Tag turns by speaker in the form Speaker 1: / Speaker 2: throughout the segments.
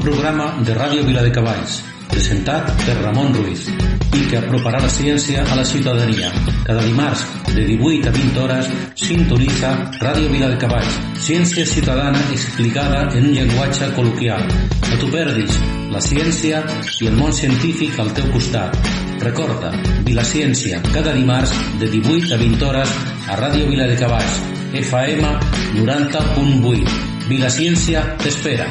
Speaker 1: Programa de Ràdio Vila de Cavalls, presentat per Ramon Ruiz i que aproparà la ciència a la ciutadania. Cada dimarts, de 18 a 20 hores, sintonitza Ràdio Vila de Cavalls, ciència ciutadana explicada en un llenguatge col·loquial. No t'ho perdis, la ciència i el món científic al teu costat. Recorda, Vila Ciència, cada dimarts, de 18 a 20 hores, a Ràdio Vila de Cavalls, FM 90.8. Vila Ciència t'espera.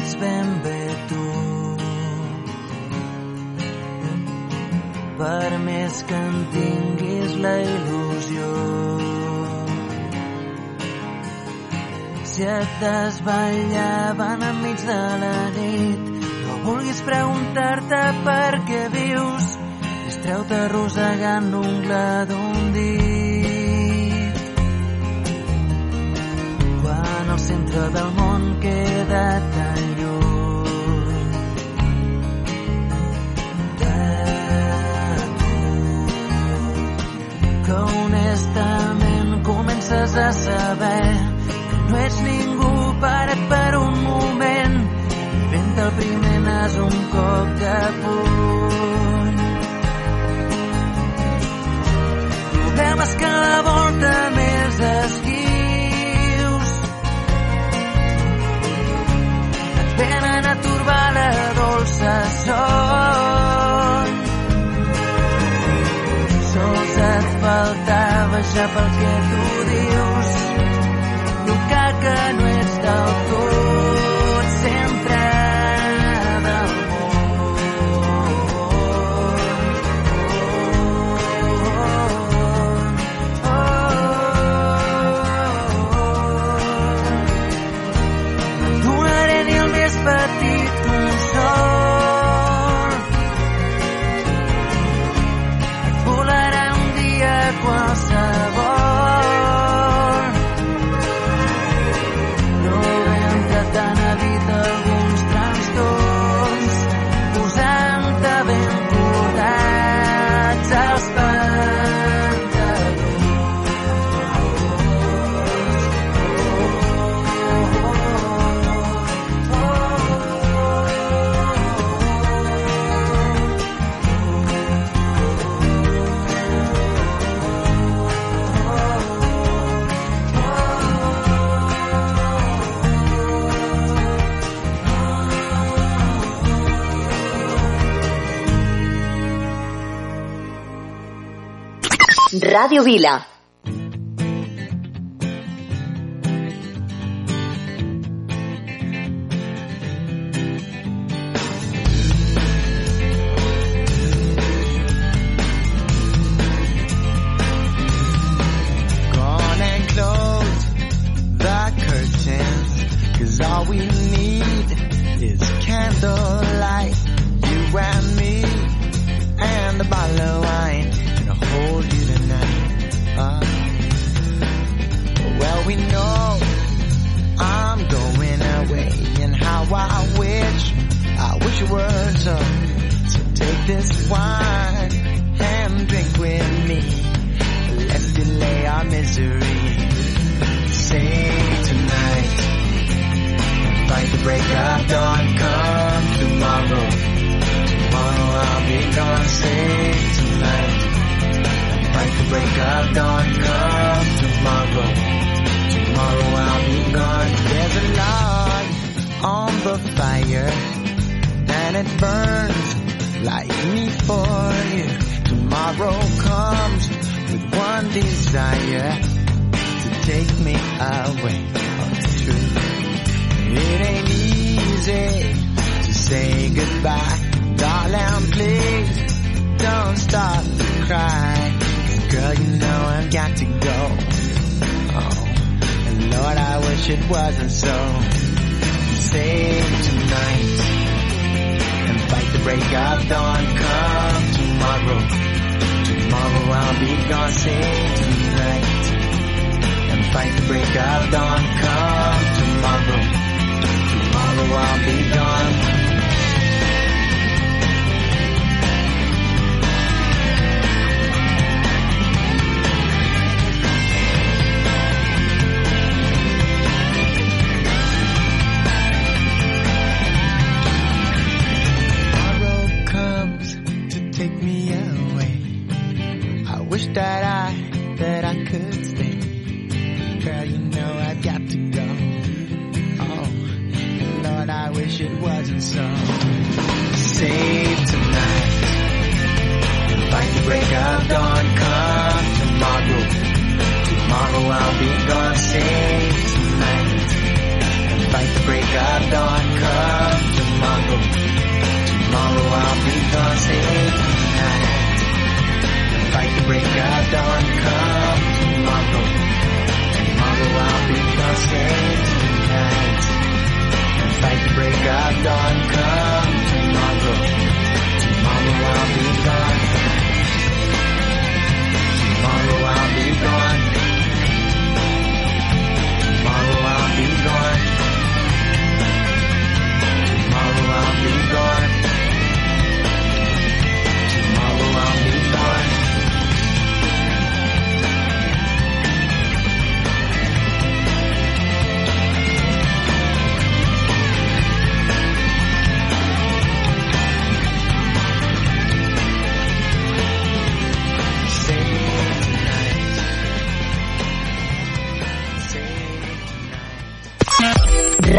Speaker 2: ets ben bé tu. Per més que en tinguis la il·lusió. Si et desvetllaven enmig de la nit, no vulguis preguntar-te per què vius, distreu-te arrossegant l'ungla d'un dit. Centre del món queda tan lluny. De tu, que honestament comences a saber que no ets ningú parat per un moment inventa el primer nas un cop de puny. Problemes que la volta més esquius venen a turbar la dolça son sols et faltava ja pel que tu dius tocar que no ets del tot
Speaker 3: Radio Vila.
Speaker 4: Away. Oh, it's true. It ain't easy to say goodbye. Darling, please don't stop to cry. girl, you know I've got to go. Oh, and Lord, I wish it wasn't so. Save tonight and fight the break of dawn. Come tomorrow. Tomorrow I'll be gone. Save tonight fight the break of dawn. Come tomorrow. Tomorrow I'll be gone.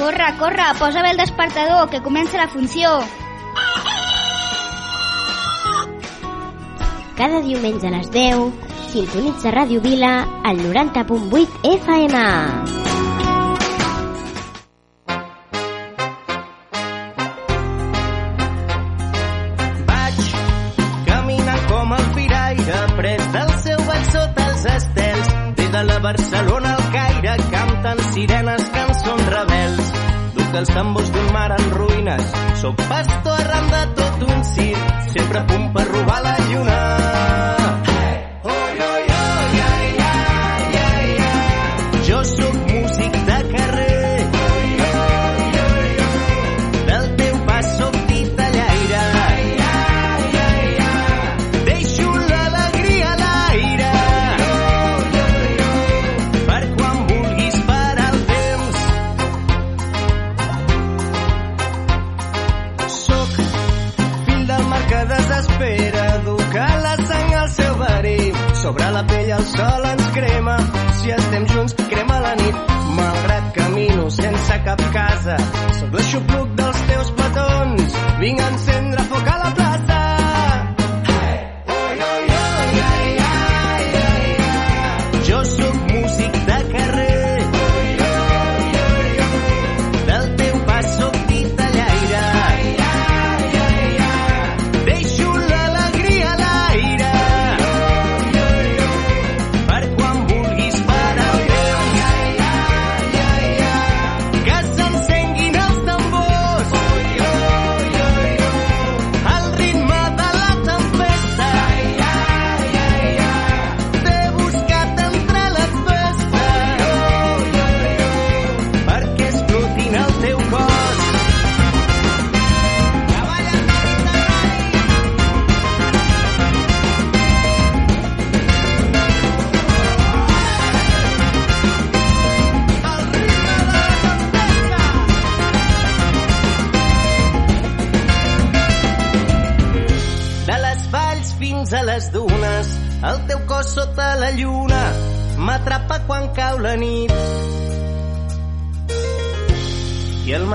Speaker 5: Corre, corre, posa bé el despertador, que comença la funció. Cada diumenge a les 10, sintonitza Ràdio Vila al 90.8 FM.
Speaker 6: Barcelona al caire canten sirenes dels tambors d'un mar en ruïnes. Soc pastor arran de tot un circ, sempre a punt per robar la lluna. la pell, el sol ens crema. Si estem junts, crema la nit. Malgrat camino sense cap casa, sóc l'aixopluc dels teus petons. Vinc a encendre foc a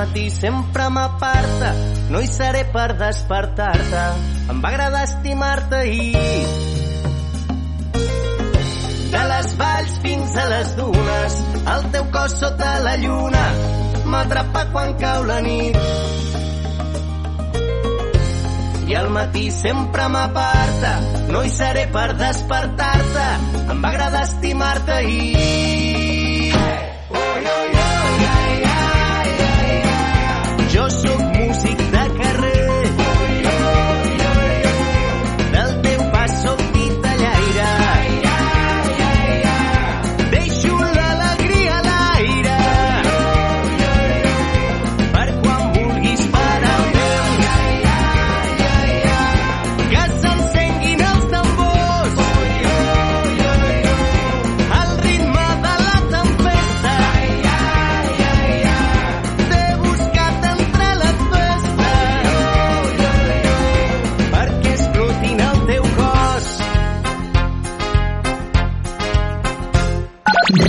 Speaker 6: matí sempre m'aparta, no hi seré per despertar-te. Em va agradar estimar-te ahir. De les valls fins a les dunes, el teu cos sota la lluna m'atrapa quan cau la nit. I al matí sempre m'aparta, no hi seré per despertar-te. Em va agradar estimar-te ahir.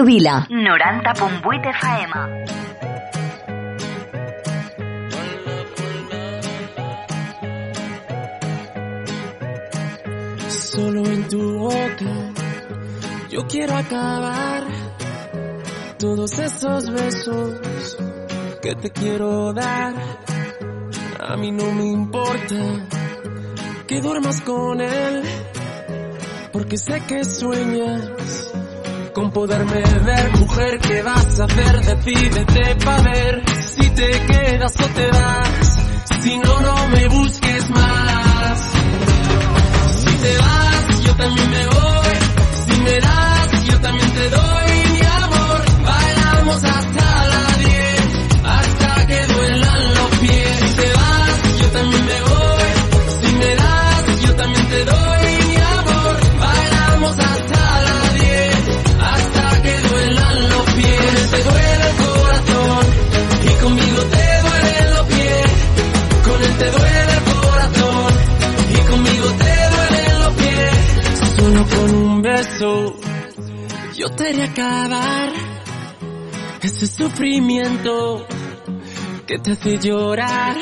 Speaker 7: Ràdio Vila. 90.8 FM.
Speaker 8: Solo en tu boca yo quiero acabar todos esos besos que te quiero dar. A mí no me importa que duermas con él, porque sé que sueñas con poderme ver. Mujer, ¿qué vas a hacer? Decídete pa' ver si te quedas o te vas. Si no, no me busques más. Si te vas, yo también me voy. Si me das, yo también te doy mi amor. Bailamos hasta la yo te haré acabar ese sufrimiento que te hace llorar.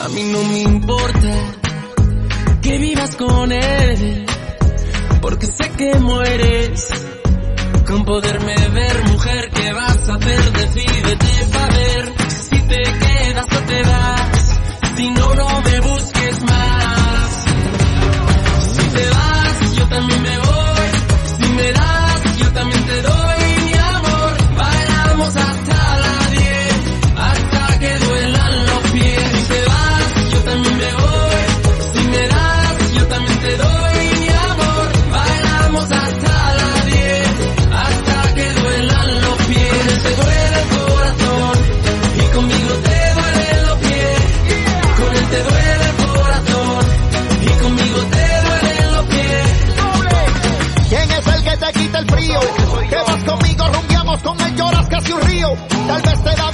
Speaker 8: A mí no me importa que vivas con él, porque sé que mueres con poderme ver, mujer. ¿Qué vas a hacer? Decídete pa' ver si te quedas o te vas. Si no, no me busques más. Si te vas, yo también me voy. El te
Speaker 4: frío? Que vas conmigo, rumbiamos con él, lloras casi un río. Tal vez te da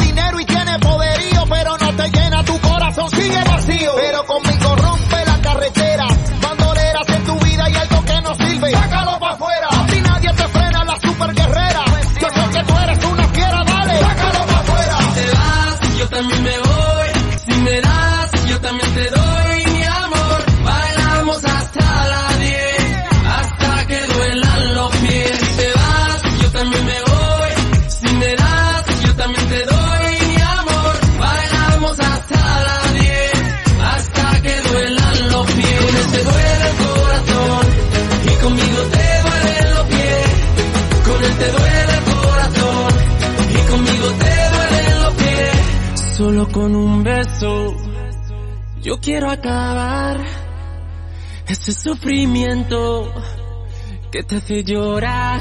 Speaker 8: con un beso yo quiero acabar ese sufrimiento que te hace llorar.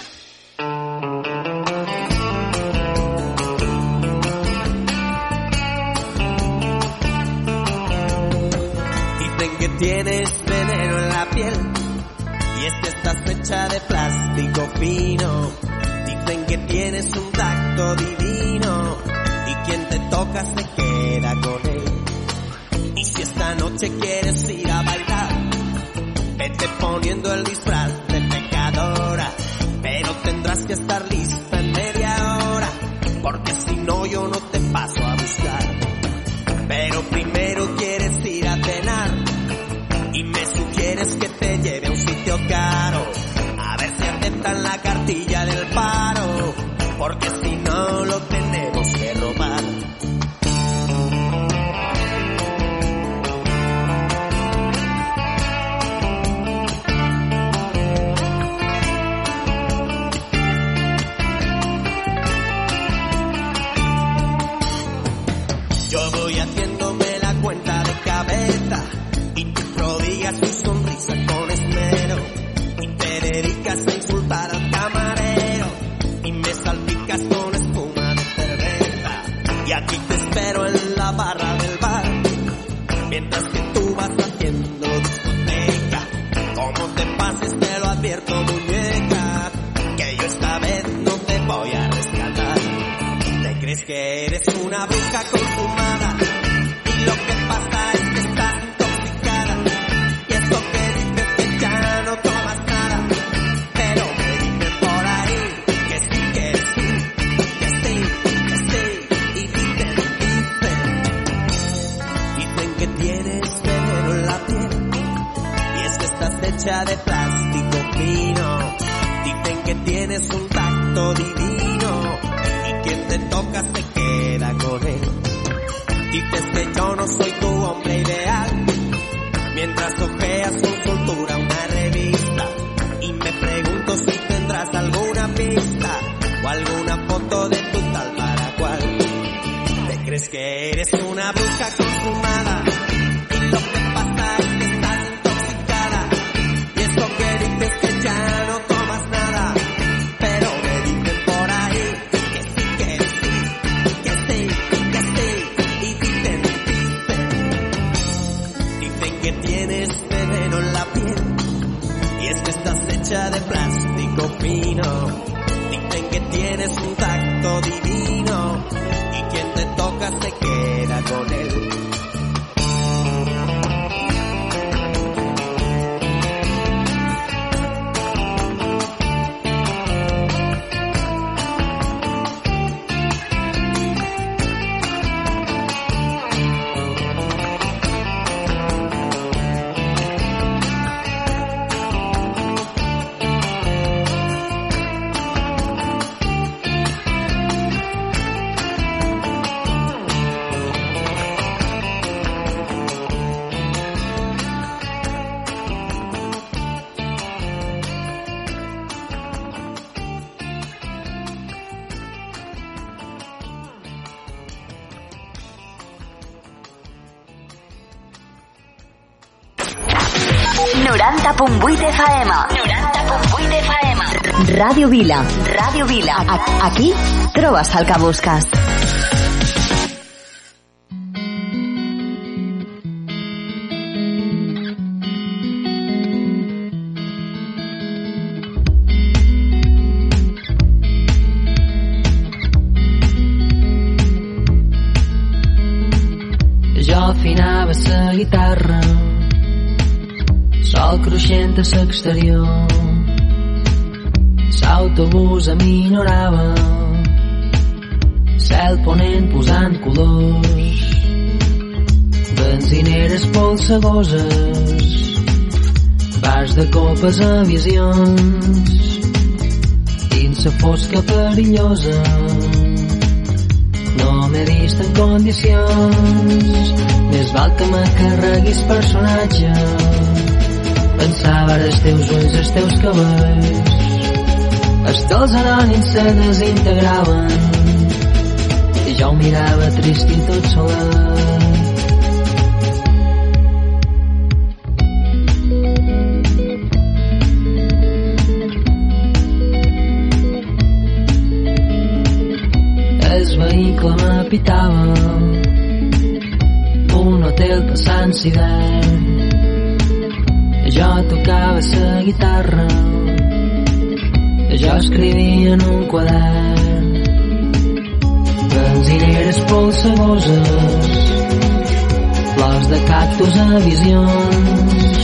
Speaker 6: Dicen que tienes un tacto divino y quien te toca se queda con él. Y si esta noche quieres ir a bailar, vete poniendo el disfraz eres una que eres una bruja
Speaker 7: FM. 90.8 FM. Ràdio Vila. Ràdio Vila. A- Aquí trobes el que busques.
Speaker 9: Sol cruixent a l'exterior. L'autobús aminorava Cel ponent posant colors. Benzineres polsegoses Bars de copes a visions Dins la fosca perillosa. No m'he vist en condicions més val que me carreguis personatge pensava els teus ulls, els teus cabells. Els teus anònims se desintegraven. I jo ho mirava trist i tot solet vehicle m'apitava. Un hotel passant d'hivern jo tocava la guitarra jo escrivia en un quadern. Benzineres polsegoses flors de cactus a visions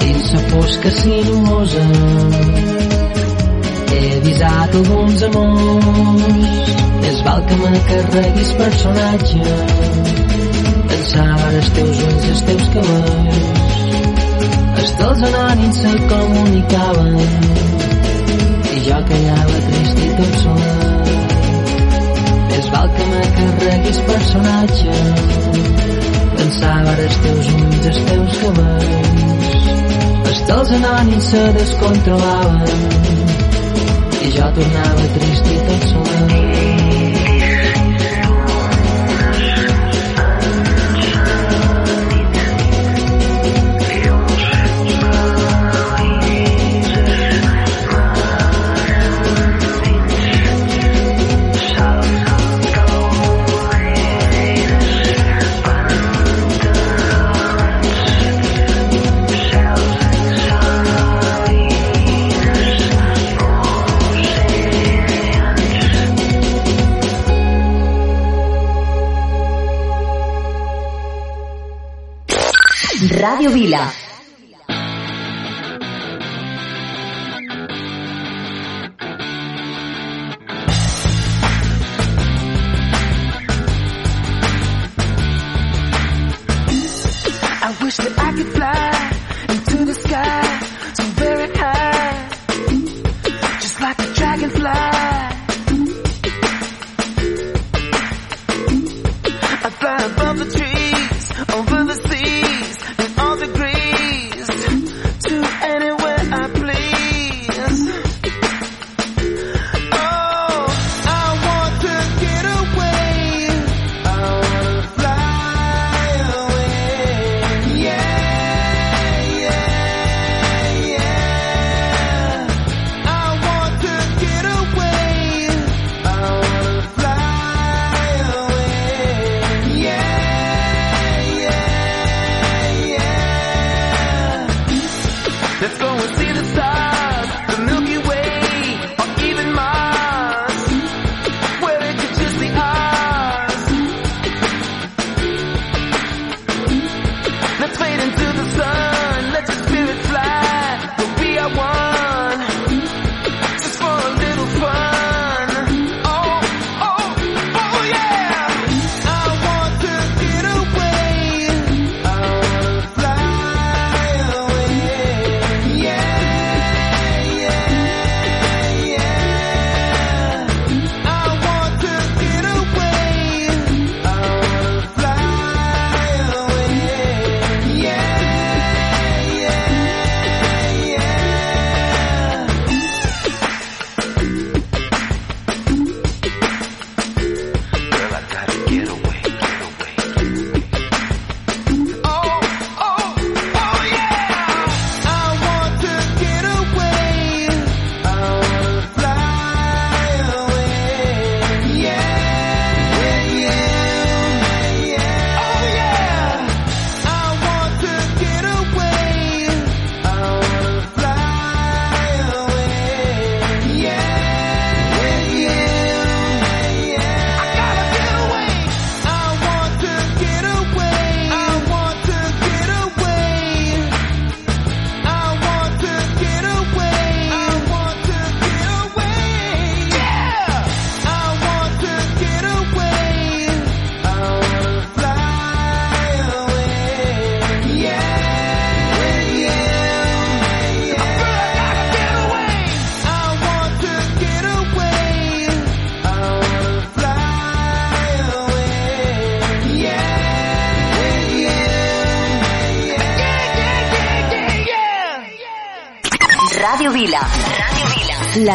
Speaker 9: dins la fosca sinuosa. He avisat alguns amors més val que me carreguis personatge pensava ara els teus ulls, els teus cabells els teus anònims se comunicaven. I jo callava trist i tot solet més val que me carreguis personatge. Pensava ara els teus ulls, els teus cabells. Els teus anònims se descontrolaven. I jo tornava trist i tot solet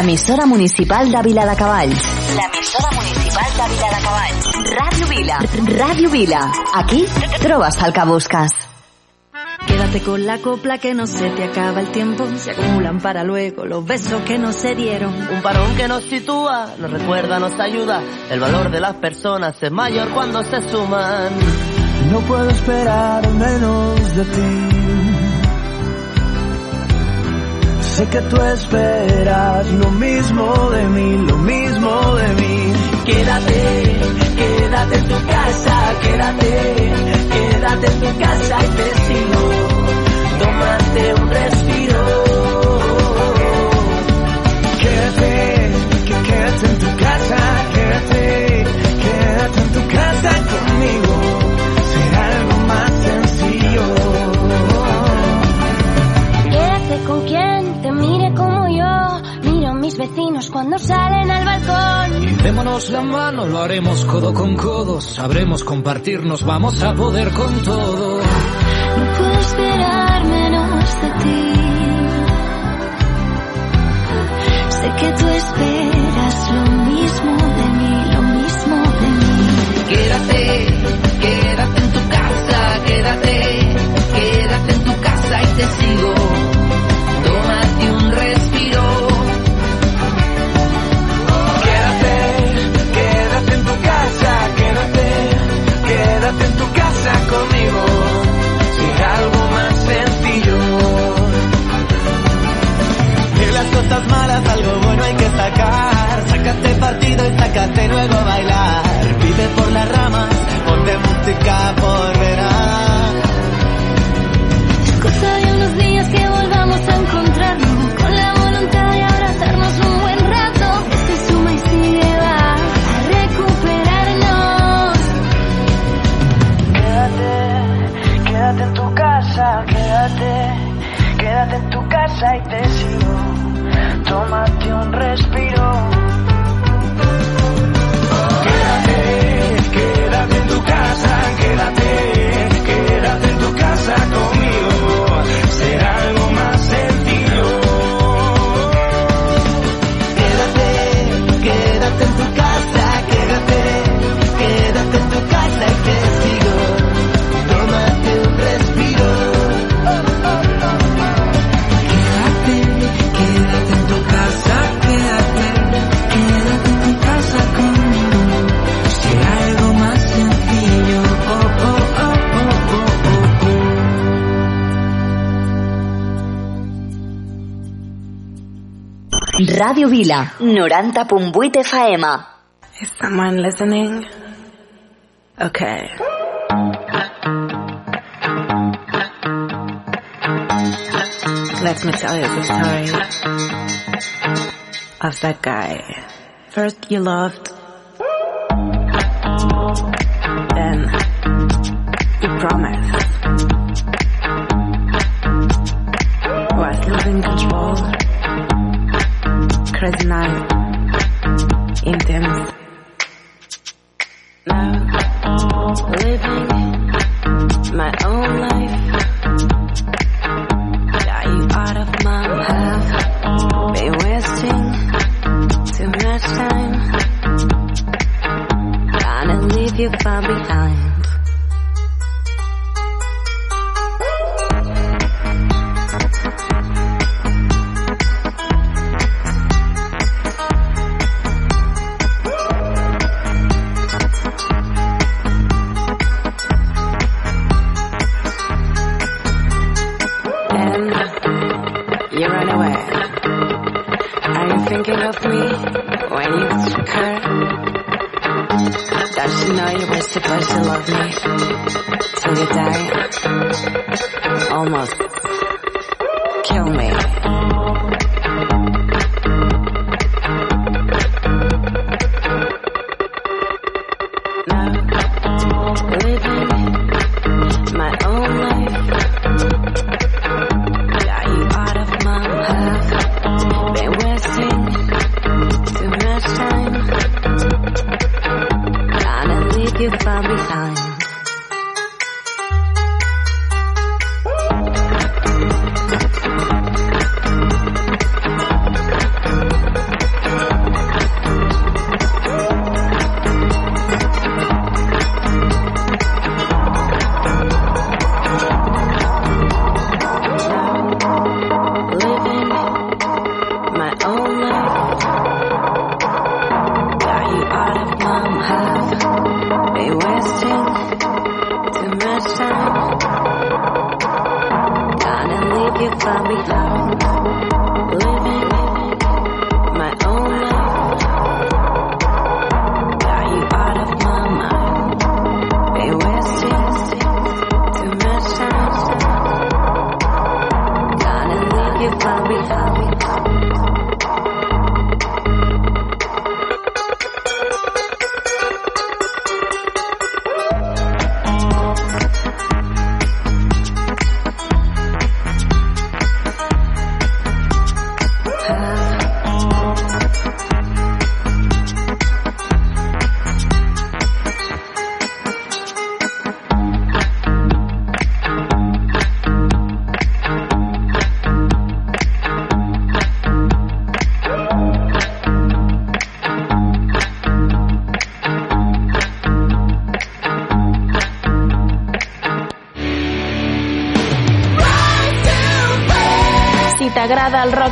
Speaker 7: L'emissora municipal de Vila de Cavalls. L'emissora municipal de Vila de Cavalls. Radio Vila. Radio Vila. Aquí trobes el que busques.
Speaker 10: Quédate con la copla que no se te acaba el tiempo. Se acumulan para luego los besos que no se dieron.
Speaker 11: Un parón que nos sitúa, nos recuerda, nos ayuda. El valor de las personas es mayor cuando se suman.
Speaker 12: No puedo esperar menos de ti. Que tú esperas lo mismo de mí, lo mismo de mí.
Speaker 13: Quédate, quédate en tu casa, quédate, quédate en tu casa y te sigo. Tómate un respiro.
Speaker 12: Quédate, quédate en tu casa,
Speaker 14: vecinos cuando salen al balcón.
Speaker 15: Y démonos la mano, lo haremos codo con codo. Sabremos compartirnos, vamos a poder con todo.
Speaker 14: No puedo esperar menos de ti. Sé que tú esperas lo mismo de mí, lo mismo de mí.
Speaker 13: Quédate, quédate en tu casa, quédate, quédate en tu casa y te sigo.
Speaker 12: sacar. Sácate partido y sácate luego a bailar. Vive
Speaker 11: por las ramas, ponte música por
Speaker 16: Ràdio Vila, 90.8 FM.
Speaker 17: Is someone listening? Okay. Let me tell you the story of that guy. First you loved, far behind. Supposed to love me till you die? Almost kill me.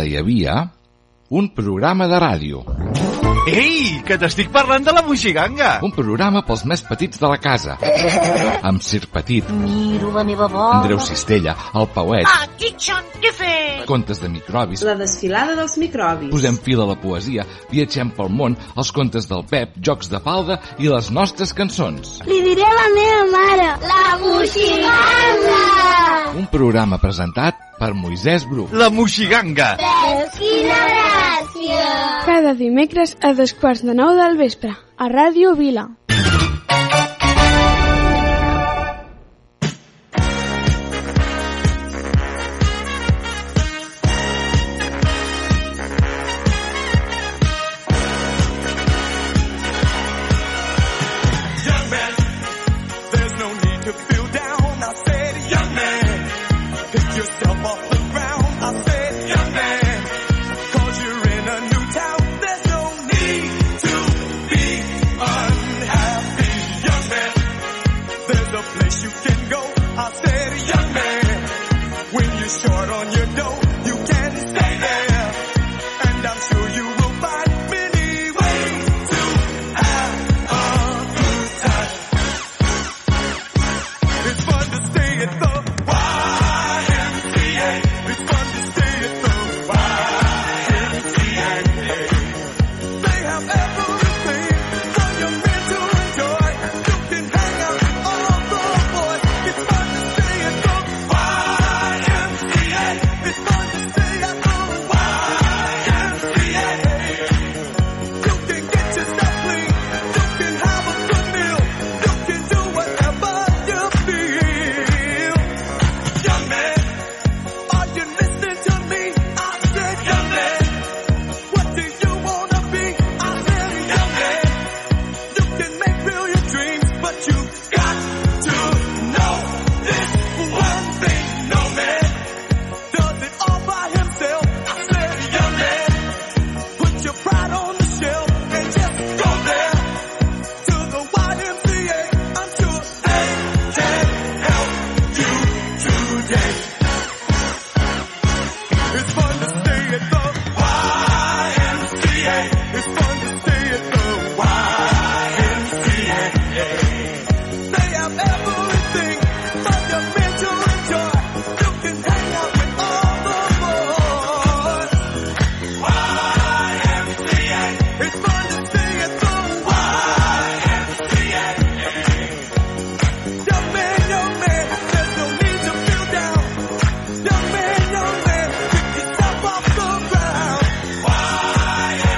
Speaker 18: encara hi havia un programa de ràdio.
Speaker 19: Ei, que t'estic parlant de la Moixiganga!
Speaker 18: Un programa pels més petits de la casa. amb Sir Petit.
Speaker 20: Miro la meva bola.
Speaker 18: Andreu Cistella, el Pauet.
Speaker 20: Ah,
Speaker 18: contes de microbis,
Speaker 21: la desfilada dels microbis.
Speaker 18: Posem fil a la poesia, viatgem pel món, els contes del Pep, jocs de falda i les nostres cançons.
Speaker 5: Li diré a la meva mare, la Moixiganga!
Speaker 18: Un programa presentat per Moisès Bru.
Speaker 19: La Moixiganga!
Speaker 5: Pep, quina gràcia!
Speaker 22: Cada dimecres a dos quarts de nou del vespre, a Ràdio Vila.